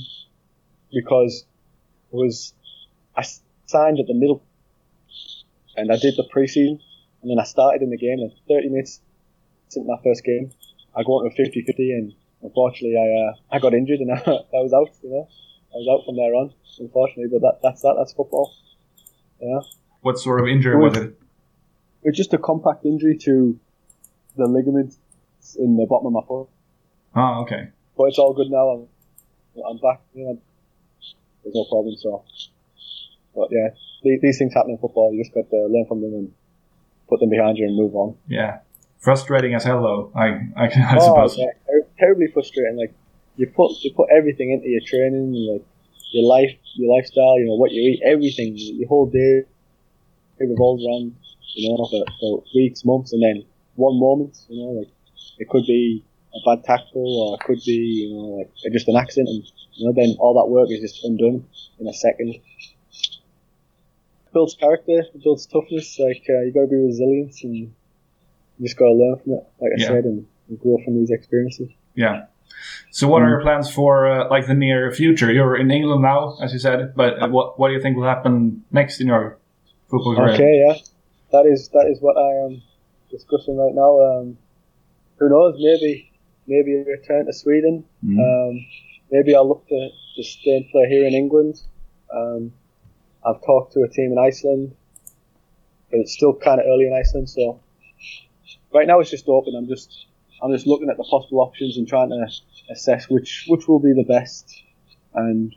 because it was I signed at the middle, and I did the preseason, and then I started in the game. And 30 minutes into my first game, I go into a 50-50, and unfortunately, I uh, I got injured, and I, I was out. You know, I was out from there on, unfortunately. But that that's that. That's football. Yeah, What sort of injury It was was- it? it was just a compact injury to the ligaments in the bottom of my foot. Oh, okay. But it's all good now. I'm, I'm back. You know, there's no problem. So, but yeah, these, these things happen in football. You just got to learn from them and put them behind you and move on. Yeah. Frustrating as hell, though. I I, I oh, suppose. yeah, ter- terribly frustrating. Like you put you put everything into your training, like your life, your lifestyle. You know what you eat, everything. Your whole day it revolves around. You know, for, for weeks, months, and then one moment. You know, like it could be a bad tackle, or it could be you know like just an accident, and you know then all that work is just undone in a second. builds character, it builds toughness. Like uh, you got to be resilient, and you just got to learn from it. Like I Yeah. said, and, and grow from these experiences. Yeah. So, what are your plans for uh, like the near future? You're in England now, as you said, but uh, what what do you think will happen next in your football career? Okay, yeah, that is that is what I am discussing right now. Um, who knows? Maybe maybe a return to Sweden. Mhm. Um, maybe I'll look to, to stay and play here in England. Um, I've talked to a team in Iceland, but it's still kind of early in Iceland. So right now it's just open. I'm just I'm just looking at the possible options and trying to assess which which will be the best and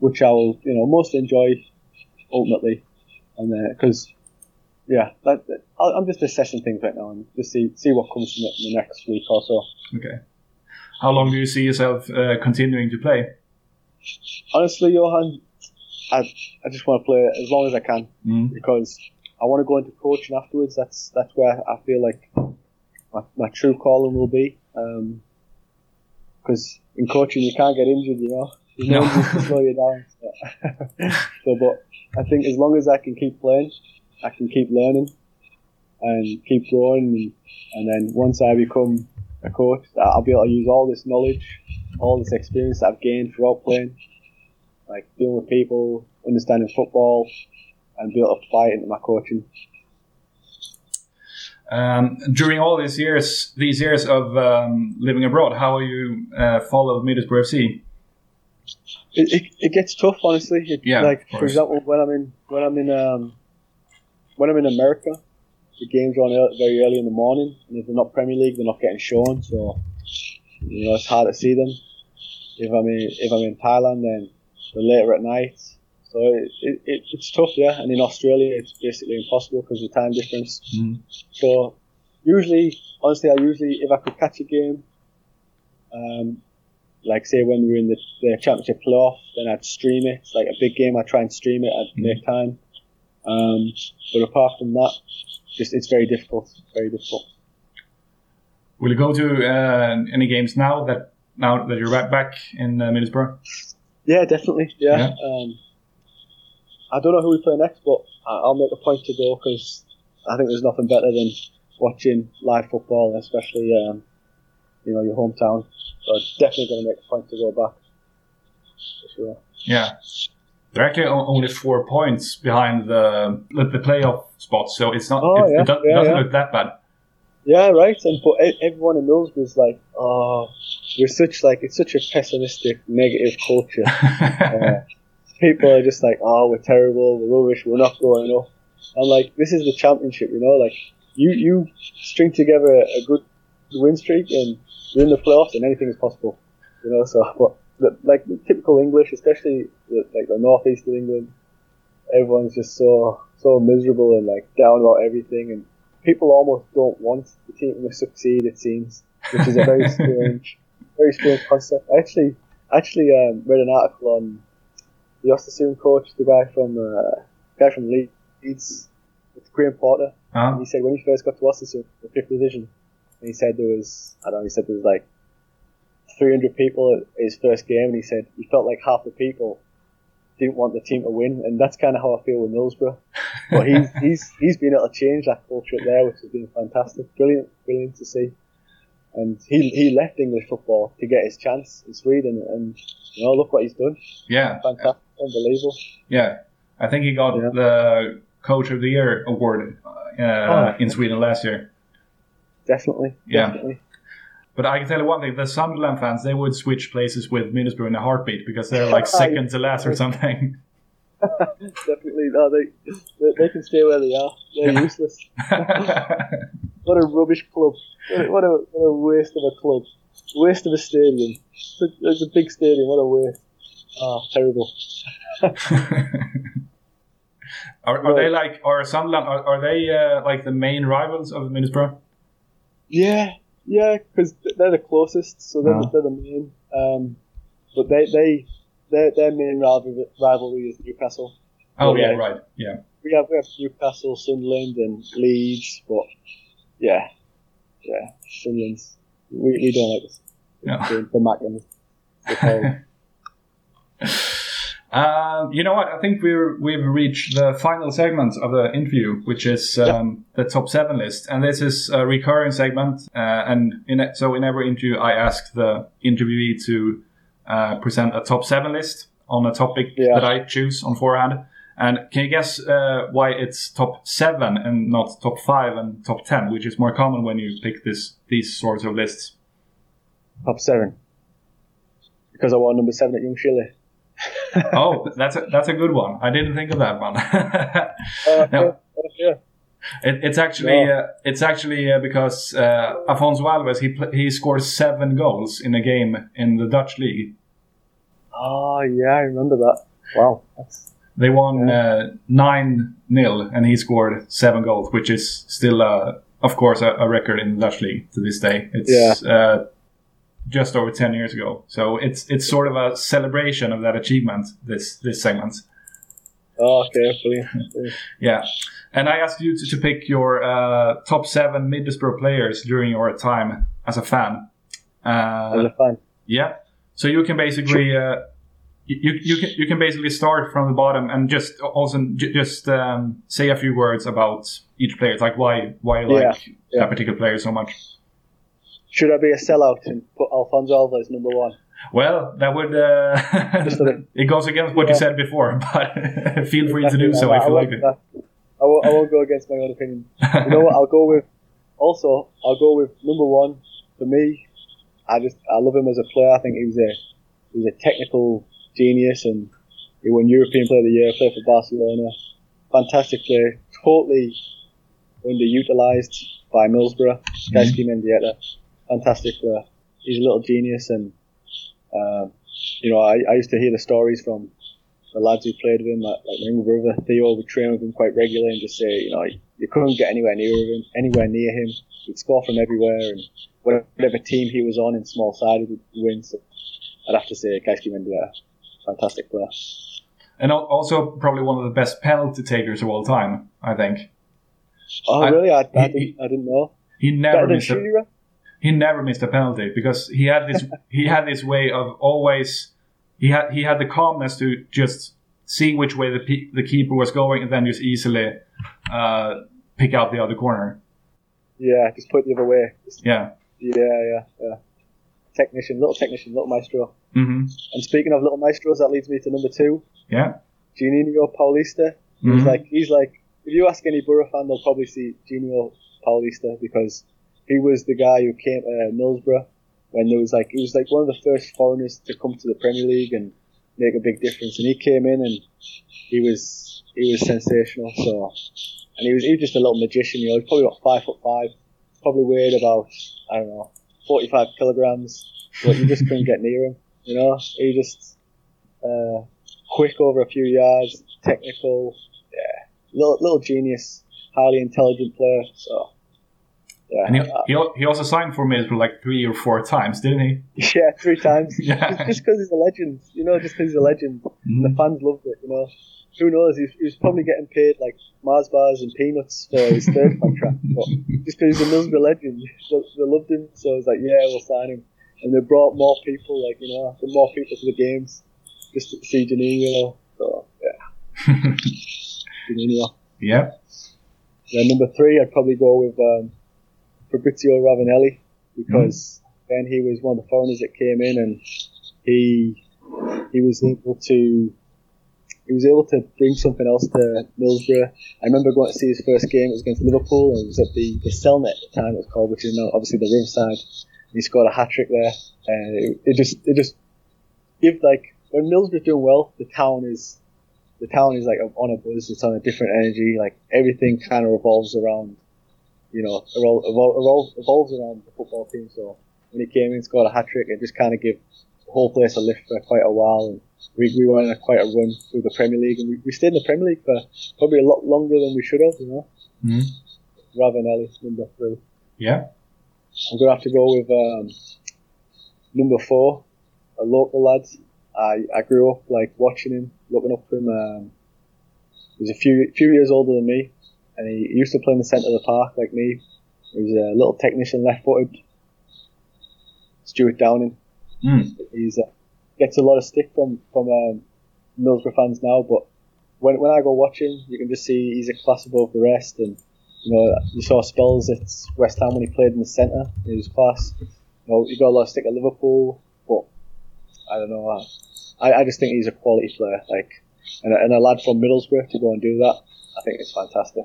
which I will you know most enjoy ultimately, and because yeah, that, that- I'm just assessing things right now and just see see what comes from it in the next week or so. Okay. How long do you see yourself uh, continuing to play? Honestly, Johan, I, I just want to play as long as I can Mm. because I want to go into coaching afterwards. That's that's where I feel like my, my true calling will be. Um, because in coaching you can't get injured, you know. No, slow you down. So. so, but I think as long as I can keep playing, I can keep learning and keep growing, and, and then once I become a coach, I'll be able to use all this knowledge, all this experience that I've gained throughout playing, like dealing with people, understanding football, and be able to apply it into my coaching. Um, during all these years, these years of um, living abroad, how have you uh, followed Middlesbrough FC? It, it, it gets tough, honestly. It, Yeah, like for example, when I'm in when I'm in um, when I'm in America, the games are on very early in the morning, and if they're not Premier League, they're not getting shown. So you know it's hard to see them. If I'm in if I'm in Thailand, then they're later at night. So it, it, it, it's tough, yeah. And in Australia, it's basically impossible because of the time difference. Mhm. So usually, honestly, I usually if I could catch a game, um, like say when we were in the, the championship playoff, then I'd stream it. Like a big game, I'd try and stream it. I'd make time. Um, but apart from that, just it's very difficult. Very difficult. Will you go to uh, any games now that now that you're back back in uh, Middlesbrough? Yeah, definitely. Yeah. Yeah. Um, I don't know who we play next, but I'll make a point to go because I think there's nothing better than watching live football, especially um, you know your hometown. So I'm definitely going to make a point to go back. For sure. Yeah. They're actually only four points behind the the playoff spot, so it's not. Oh, it, yeah, it yeah, doesn't yeah. look that bad. Yeah, right. And but e- everyone in Middlesbrough's like, oh, we're such like it's such a pessimistic, negative culture. Uh, people are just like, oh, we're terrible, we're rubbish, we're not going up. I'm like, this is the championship, you know. Like you you string together a, good win streak and you're in the playoffs, and anything is possible, you know. So, but the, like typical English, especially the, like the northeast of England, everyone's just so so miserable and like down about everything, and people almost don't want the team to succeed. It seems, which is a very strange, very strange concept. I actually actually um, read an article on the Ostersund coach, the guy from uh, guy from Leeds, it's Graham Potter. Uh-huh. He said when he first got to Ostersund, the fifth division, and he said there was I don't know. He said there was like 300 people at his first game, and he said he felt like half the people didn't want the team to win, and that's kind of how I feel with Middlesbrough. But he's he's he's been able to change that culture there, which has been fantastic, brilliant, brilliant to see. And he he left English football to get his chance in Sweden, and you know look what he's done, Yeah, fantastic, unbelievable. yeah. I think he got Yeah. the Coach of the Year award uh, Oh. in Sweden last year. Definitely, Yeah. definitely. But I can tell you one thing: the Sunderland fans they would switch places with Middlesbrough in a heartbeat because they're like second to last or something. Definitely, no, they, they they can stay where they are. They're useless. What a rubbish club. What a, what a, what a waste of a club. Waste of a stadium. It's a big stadium. What a waste. Ah, terrible. are, are they like are Sunderland? Are, are they uh, like the main rivals of Middlesbrough? Yeah, yeah, because they're the closest, so they're, Ah. the, they're the main. Um, but they they their their main rivalry, rivalry is Newcastle. Oh yeah, Yeah. right. Yeah. We have we have Newcastle, Sunderland, and Leeds, but yeah, yeah, Sunderland's we, we don't like this. Yeah. The, the Mackems. They call them. Um, you know what? I think we're we've reached the final segment of the interview, which is um, the top seven list, and this is a recurring segment. Uh, and in it, so in every interview, I ask the interviewee to uh, present a top seven list on a topic Yeah. that I choose on forehand. And can you guess uh, why it's top seven and not top five and top ten, which is more common when you pick this these sorts of lists? Top seven. Because I won number seven at Ljungskile. Oh, that's a, that's a good one. I didn't think of that one. Uh, No. yeah, yeah. It, it's actually Yeah. uh, it's actually uh, because uh, Afonso Alves he he scored seven goals in a game in the Dutch league. Oh, yeah, I remember that. Wow. That's, They won uh, nine 0 and he scored seven goals, which is still, uh, of course, a, a record in the Dutch league to this day. It's uh, just over ten years ago, so it's it's sort of a celebration of that achievement. This this segment. oh, okay, brilliant. brilliant. Yeah. And I asked you to, to pick your uh, top seven Middlesbrough players during your time as a fan. Uh, As a fan. yeah. So you can basically uh, you, you can you can basically start from the bottom and just also j- just um, say a few words about each player, like why why you Yeah, like yeah. that particular player so much. Should I be a sellout and put Afonso Alves number one? Well, that would uh, Just a bit- it goes against what you said before, but feel free to do so I, if you like it. I won't, I won't go against my own opinion. You know what? I'll go with. Also, I'll go with number one for me. I just I love him as a player. I think he was a he was a technical genius, and he won European Player of the Year. Played for Barcelona. Fantastic player. Totally underutilized by Middlesbrough. Gaizka Mendieta. Fantastic player. He's a little genius, and um, you know I, I used to hear the stories from the lads who played with him, like, like my younger brother Theo, would train with him quite regularly and just say, you know, you couldn't get anywhere near him, anywhere near him. He'd score from everywhere, and whatever team he was on in small side, he would win. So I'd have to say, Gaizka Mendieta, fantastic player. And also probably one of the best penalty takers of all time, I think. Oh, I- really? I, I, he- didn't, I didn't know. He never missed a? He never missed a penalty because he had this he had this way of always he had he had the calmness to just see which way the pe- the keeper was going and then just easily uh, pick out the other corner. Yeah, just put it the other way. Just, Yeah. yeah, yeah, yeah. Technician, little technician, little maestro. hmm And speaking of little maestros, that leads me to number two, Yeah. Juninho Paulista. He's Mhm. like he's like if you ask any Borough fan, they'll probably see Juninho Paulista because he was the guy who came to Middlesbrough when there was like he was like one of the first foreigners to come to the Premier League and make a big difference. And he came in and he was he was sensational. So and he was he was just a little magician. You know, he's probably about five foot five, probably weighed about I don't know forty five kilograms, but you just couldn't get near him. You know, he just uh, quick over a few yards, technical, yeah, little little genius, highly intelligent player. So yeah, And he, he, he also signed for Middlesbrough like three or four times, didn't he? yeah, three times. Yeah. Just because he's a legend, you know, just because he's a legend, and the fans loved it. You know, who knows? He, he was probably getting paid like Mars bars and peanuts for his third contract, but just because he's a Middlesbrough legend, they, they loved him. So it's like, yeah, we'll sign him. And they brought more people, like you know, more people to the games just to see Juninho. So yeah, Juninho. Yeah. Then number three, I'd probably go with um, Fabrizio Ravanelli because hmm. then he was one of the foreigners that came in and he he was able to he was able to bring something else to Middlesbrough. I remember going to see his first game. It was against Liverpool and it was at the the Cellnet at the time it was called, which is now obviously the Riverside. He scored a hat trick there, and it, it just it just give like when Middlesbrough's doing well, the town is the town is like on a buzz. It's on a different energy. Like everything kind of revolves around, you know, evol- evol- evol- evolves around the football team. So when he came in, scored a hat trick, it just kind of gave the whole place a lift for quite a while. And we, we went on a quite a run through the Premier League, and we, we stayed in the Premier League for probably a lot longer than we should have. You know, Mhm. Ravanelli number three. Yeah. I'm gonna have to go with um, number four, a local lad. I, I grew up like watching him, looking up to him. Um, he was a few few years older than me, and he, used to play in the centre of the park like me. He was a little technician, left-footed. Stuart Downing. Mm. He's uh, gets a lot of stick from from um, Middlesbrough fans now, but when when I go watch him, you can just see he's a class above the rest. And you know, you saw spells at West Ham when he played in the centre. He was class. You know, he got a lot of stick at Liverpool, but I don't know. I, I just think he's a quality player. Like, and a, and a lad from Middlesbrough to go and do that, I think it's fantastic.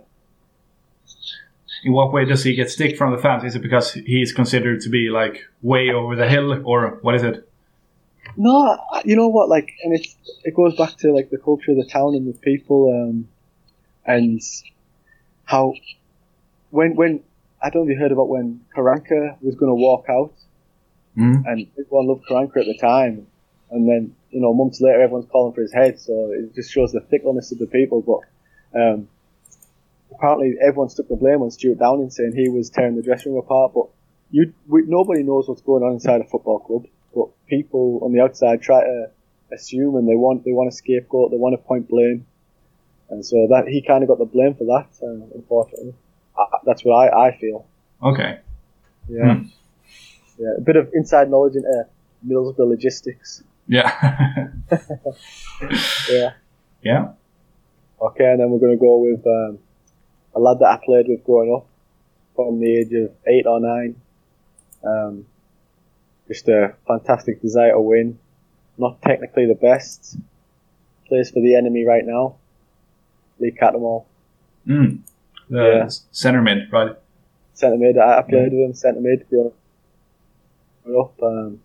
In what way does he get stick from the fans? Is it because he's considered to be like way over the hill, or what is it? No, you know what? Like, and it's it goes back to like the culture of the town and the people, um, and how when when I don't know if you heard about when Karanka was going to walk out, Mm. and everyone loved Karanka at the time, and then you know months later everyone's calling for his head, so it just shows the fickleness of the people. But um, apparently everyone stuck the blame on Stuart Downing, saying he was tearing the dressing room apart. But you, we, nobody knows what's going on inside a football club. But people on the outside try to assume, and they want they want a scapegoat, they want to point blame, and so that he kind of got the blame for that. Uh, unfortunately, I, that's what I, I feel. Okay. Yeah, Hmm. yeah, a bit of inside knowledge into Middlesbrough logistics. Yeah. Yeah. yeah. Okay, and then we're going to go with um, a lad that I played with growing up from the age of eight or nine. Um, just a fantastic desire to win. Not technically the best. Plays for the enemy right now. Lee Cattermole. Mm. The Yeah. center mid, right? Centre mid. I I played with him, centre mid, growing up. Um,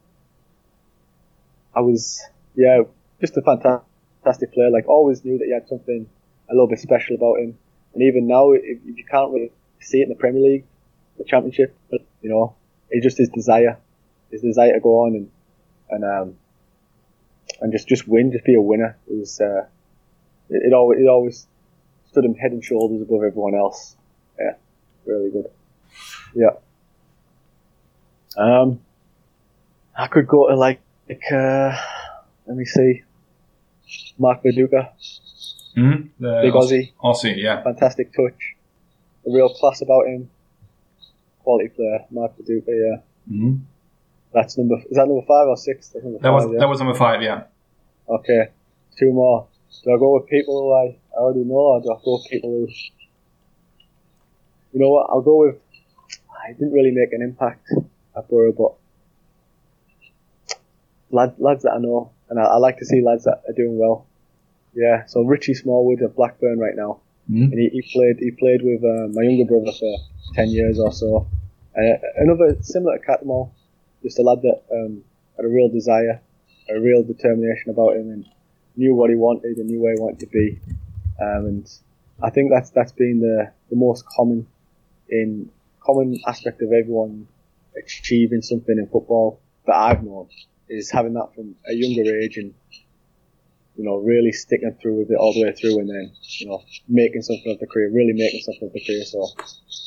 I was, yeah, just a fantastic player. Like, always knew that he had something a little bit special about him. And even now, if, if you can't really see it in the Premier League, the Championship, but, you know, it's just his desire, his desire to go on and, and, um, and just, just win, just be a winner. It was, uh, it, it always, it always stood him head and shoulders above everyone else. Yeah, really good. Yeah. Um, I could go to like, like uh, let me see, Mark Viduka, Mm. The Big Aus- Aussie. Aussie, yeah. fantastic touch, a real class about him, quality player, Mark Viduka. Yeah, Mm. that's number. Is that number five or six? That was five, yeah. that was number five, yeah. Okay, two more. do I go with people who I, I already know, or do I go with people who, you know what? I'll go with. I didn't really make an impact at Borough, but lad, lads that I know, and I, I like to see lads that are doing well. Yeah, so Richie Smallwood at Blackburn right now, Mhm. and he, he played he played with uh, my younger brother for ten years or so. Uh, another similar to Cattermole, just a lad that um, had a real desire, a real determination about him, and knew what he wanted and knew where he wanted to be. Um, and I think that's that's been the, the most common in common aspect of everyone achieving something in football that I've known is having that from a younger age and you know really sticking through with it all the way through and then you know making something of the career, really making something of the career. So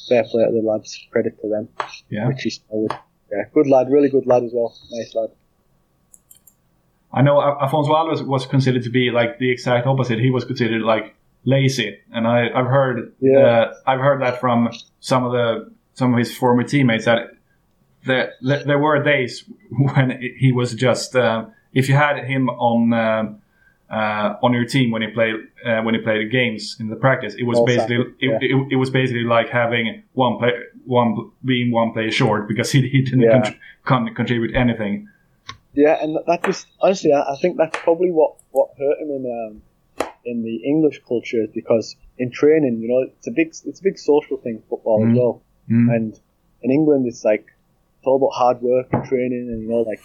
fair play to the lads, credit to them. Yeah. Richie Smallwood, yeah, good lad, really good lad as well, nice lad. I know Al- Afonso Alves was considered to be like the exact opposite. He was considered like lazy, and I, I've heard Yeah. uh, I've heard that from some of the some of his former teammates that there there there were days when he was just uh, if you had him on. Um, uh, on your team when you play uh, when he played the games in the practice, it was All basically it, yeah. it, it was basically like having one play one being one player short because he, he didn't Yeah. contr- con- contribute anything. Yeah, and that just honestly, I, I think that's probably what what hurt him in um, in the English culture because in training, you know, it's a big it's a big social thing, football Mhm. as well. Mm. And in England, it's like it's all about hard work and training, and you know, like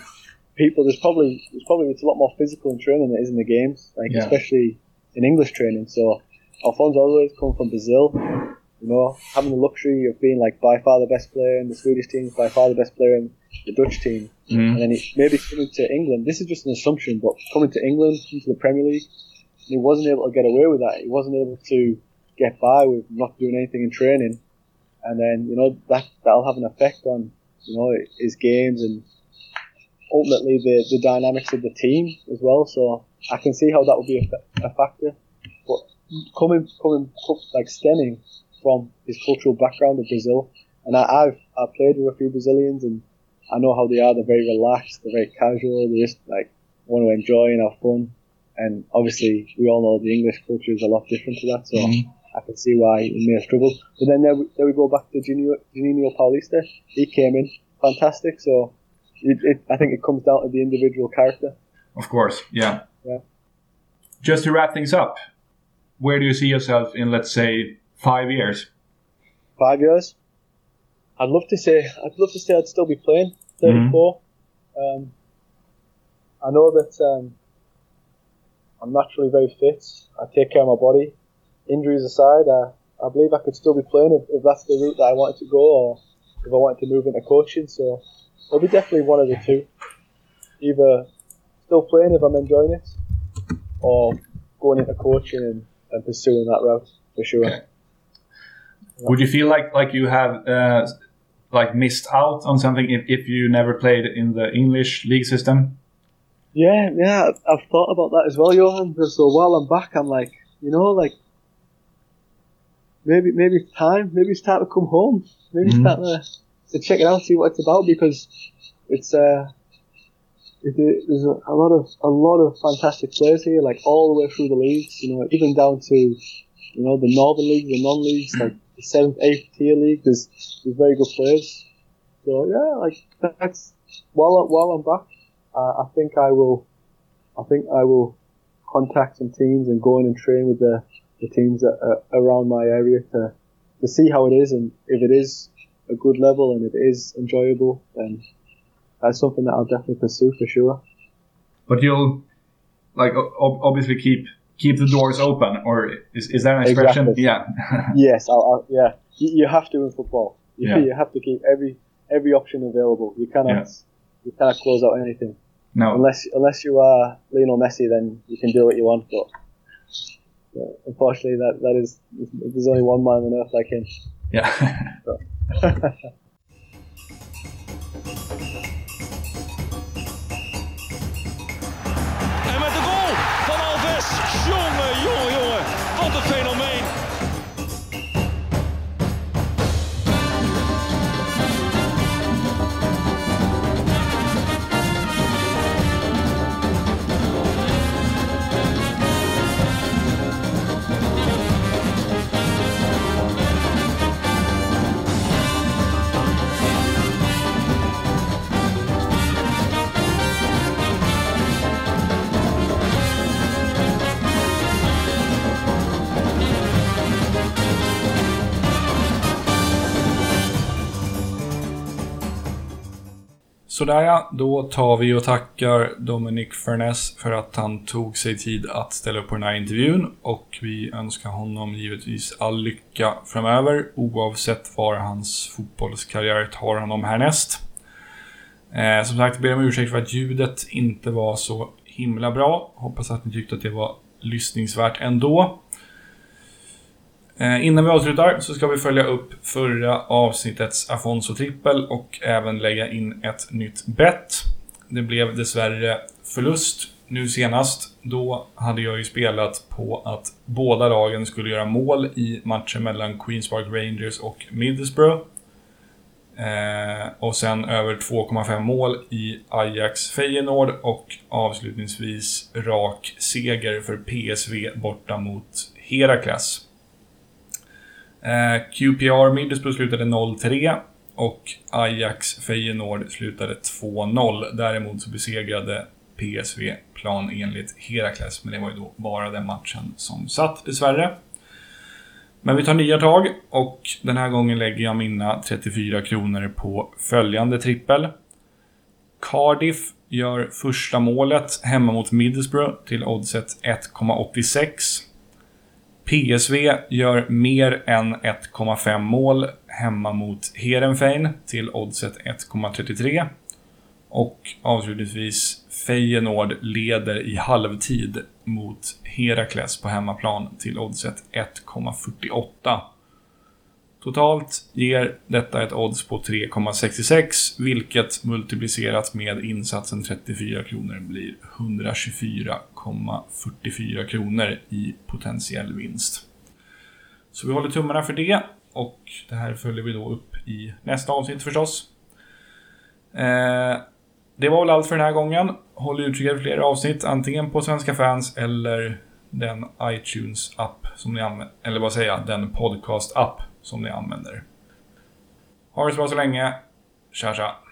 people. There's probably there's probably it's a lot more physical in training than it is in the games, like Yeah. especially in English training. So Afonso Alves come from Brazil, you know, having the luxury of being like by far the best player in the Swedish team, by far the best player in the Dutch team, Mm. and then he, maybe coming to England. This is just an assumption, but coming to England, into the Premier League, he wasn't able to get away with that. He wasn't able to get by with not doing anything in training, and then you know that that'll have an effect on you know his games and ultimately the the dynamics of the team as well. So I can see how that would be a, a factor, but coming coming like stemming from his cultural background of Brazil, and I, I've I've played with a few Brazilians and I know how they are. They're very relaxed. They're very casual. They just like want to enjoy and have fun. And obviously, we all know the English culture is a lot different to that. So Mhm. I can see why he may have struggled. But then there we, there we go back to Juninho, Juninho Paulista. He came in fantastic. So it, it, I think it comes down to the individual character. Of course, yeah. Yeah. Just to wrap things up, where do you see yourself in, let's say, five years? Five years. I'd love to say I'd love to say I'd still be playing. 34. Um, I know that um, I'm naturally very fit. I take care of my body. Injuries aside, I, I believe I could still be playing if, if that's the route that I wanted to go, or if I wanted to move into coaching. So it'll be definitely one of the two. Either still playing if I'm enjoying it, or going into coaching and, and pursuing that route for sure. Okay. Would you feel like like you have uh, like missed out on something if, if you never played in the English league system? Yeah, yeah, I've- thought about that as well, Johan. So while I'm back, I'm like, you know, like maybe maybe it's time, maybe it's time to come home, maybe Mhm. it's time to, to check it out, see what it's about because it's uh, it, there's a, lot of a lot of fantastic players here, like all the way through the leagues, you know, even down to you know the northern leagues, the non-leagues, like the seventh, eighth tier league. There's there's very good players. So yeah, like that's while while I'm back, uh, I think I will. I think I will contact some teams and go in and train with the, the teams that are around my area to to see how it is and if it is a good level and it is enjoyable, then that's something that I'll definitely pursue for sure. But you'll like ob- obviously keep keep the doors open, or is, is that an expression? Exactly. Yeah. Yes, I'll, I'll, yeah, you, you have to in football. You, Yeah. you have to keep every every option available. You cannot Yeah. you cannot close out anything no. unless unless you are Lionel Messi. Then you can do what you want, but. uh, Unfortunately, that, that is there's only one man on earth like him. Yeah. Sådär ja, då tar vi och tackar Dominic Furness för att han tog sig tid att ställa upp på den här intervjun och vi önskar honom givetvis all lycka framöver oavsett var hans fotbollskarriär tar honom härnäst. Eh, som sagt, ber om ursäkt för att ljudet inte var så himla bra. Hoppas att ni tyckte att det var lyssningsvärt ändå. Eh, innan vi avslutar så ska vi följa upp förra avsnittets Afonso-trippel och även lägga in ett nytt bett. Det blev dessvärre förlust nu senast. Då hade jag ju spelat på att båda lagen skulle göra mål i matchen mellan Queens Park Rangers och Middlesbrough. Eh, och sen över 2,5 mål i Ajax Feyenoord och avslutningsvis rak seger för PSV borta mot Herakles. QPR Middlesbrough slutade 0-3 och Ajax Feyenoord slutade 2-0. Däremot så besegrade PSV plan enligt Herakles, men det var ju då bara den matchen som satt dessvärre. Men vi tar nya tag och den här gången lägger jag mina 34 kronor på följande trippel. Cardiff gör första målet hemma mot Middlesbrough till oddset 1,86. PSV gör mer än 1,5 mål hemma mot Heerenveen till oddset 1,33. Och avslutningsvis Feyenoord leder i halvtid mot Herakles på hemmaplan till oddset 1,48. Totalt ger detta ett odds på 3,66 vilket multiplicerat med insatsen 34 kronor blir 1,44 kronor i potentiell vinst. Så vi håller tummarna för det och det här följer vi då upp i nästa avsnitt förstås. Eh, det var väl allt för den här gången. Håll utkik efter fler avsnitt, antingen på Svenska fans eller den iTunes-app som ni använder. Eller vad säger jag, den podcast-app som ni använder. Ha det så bra så länge. Tja tja!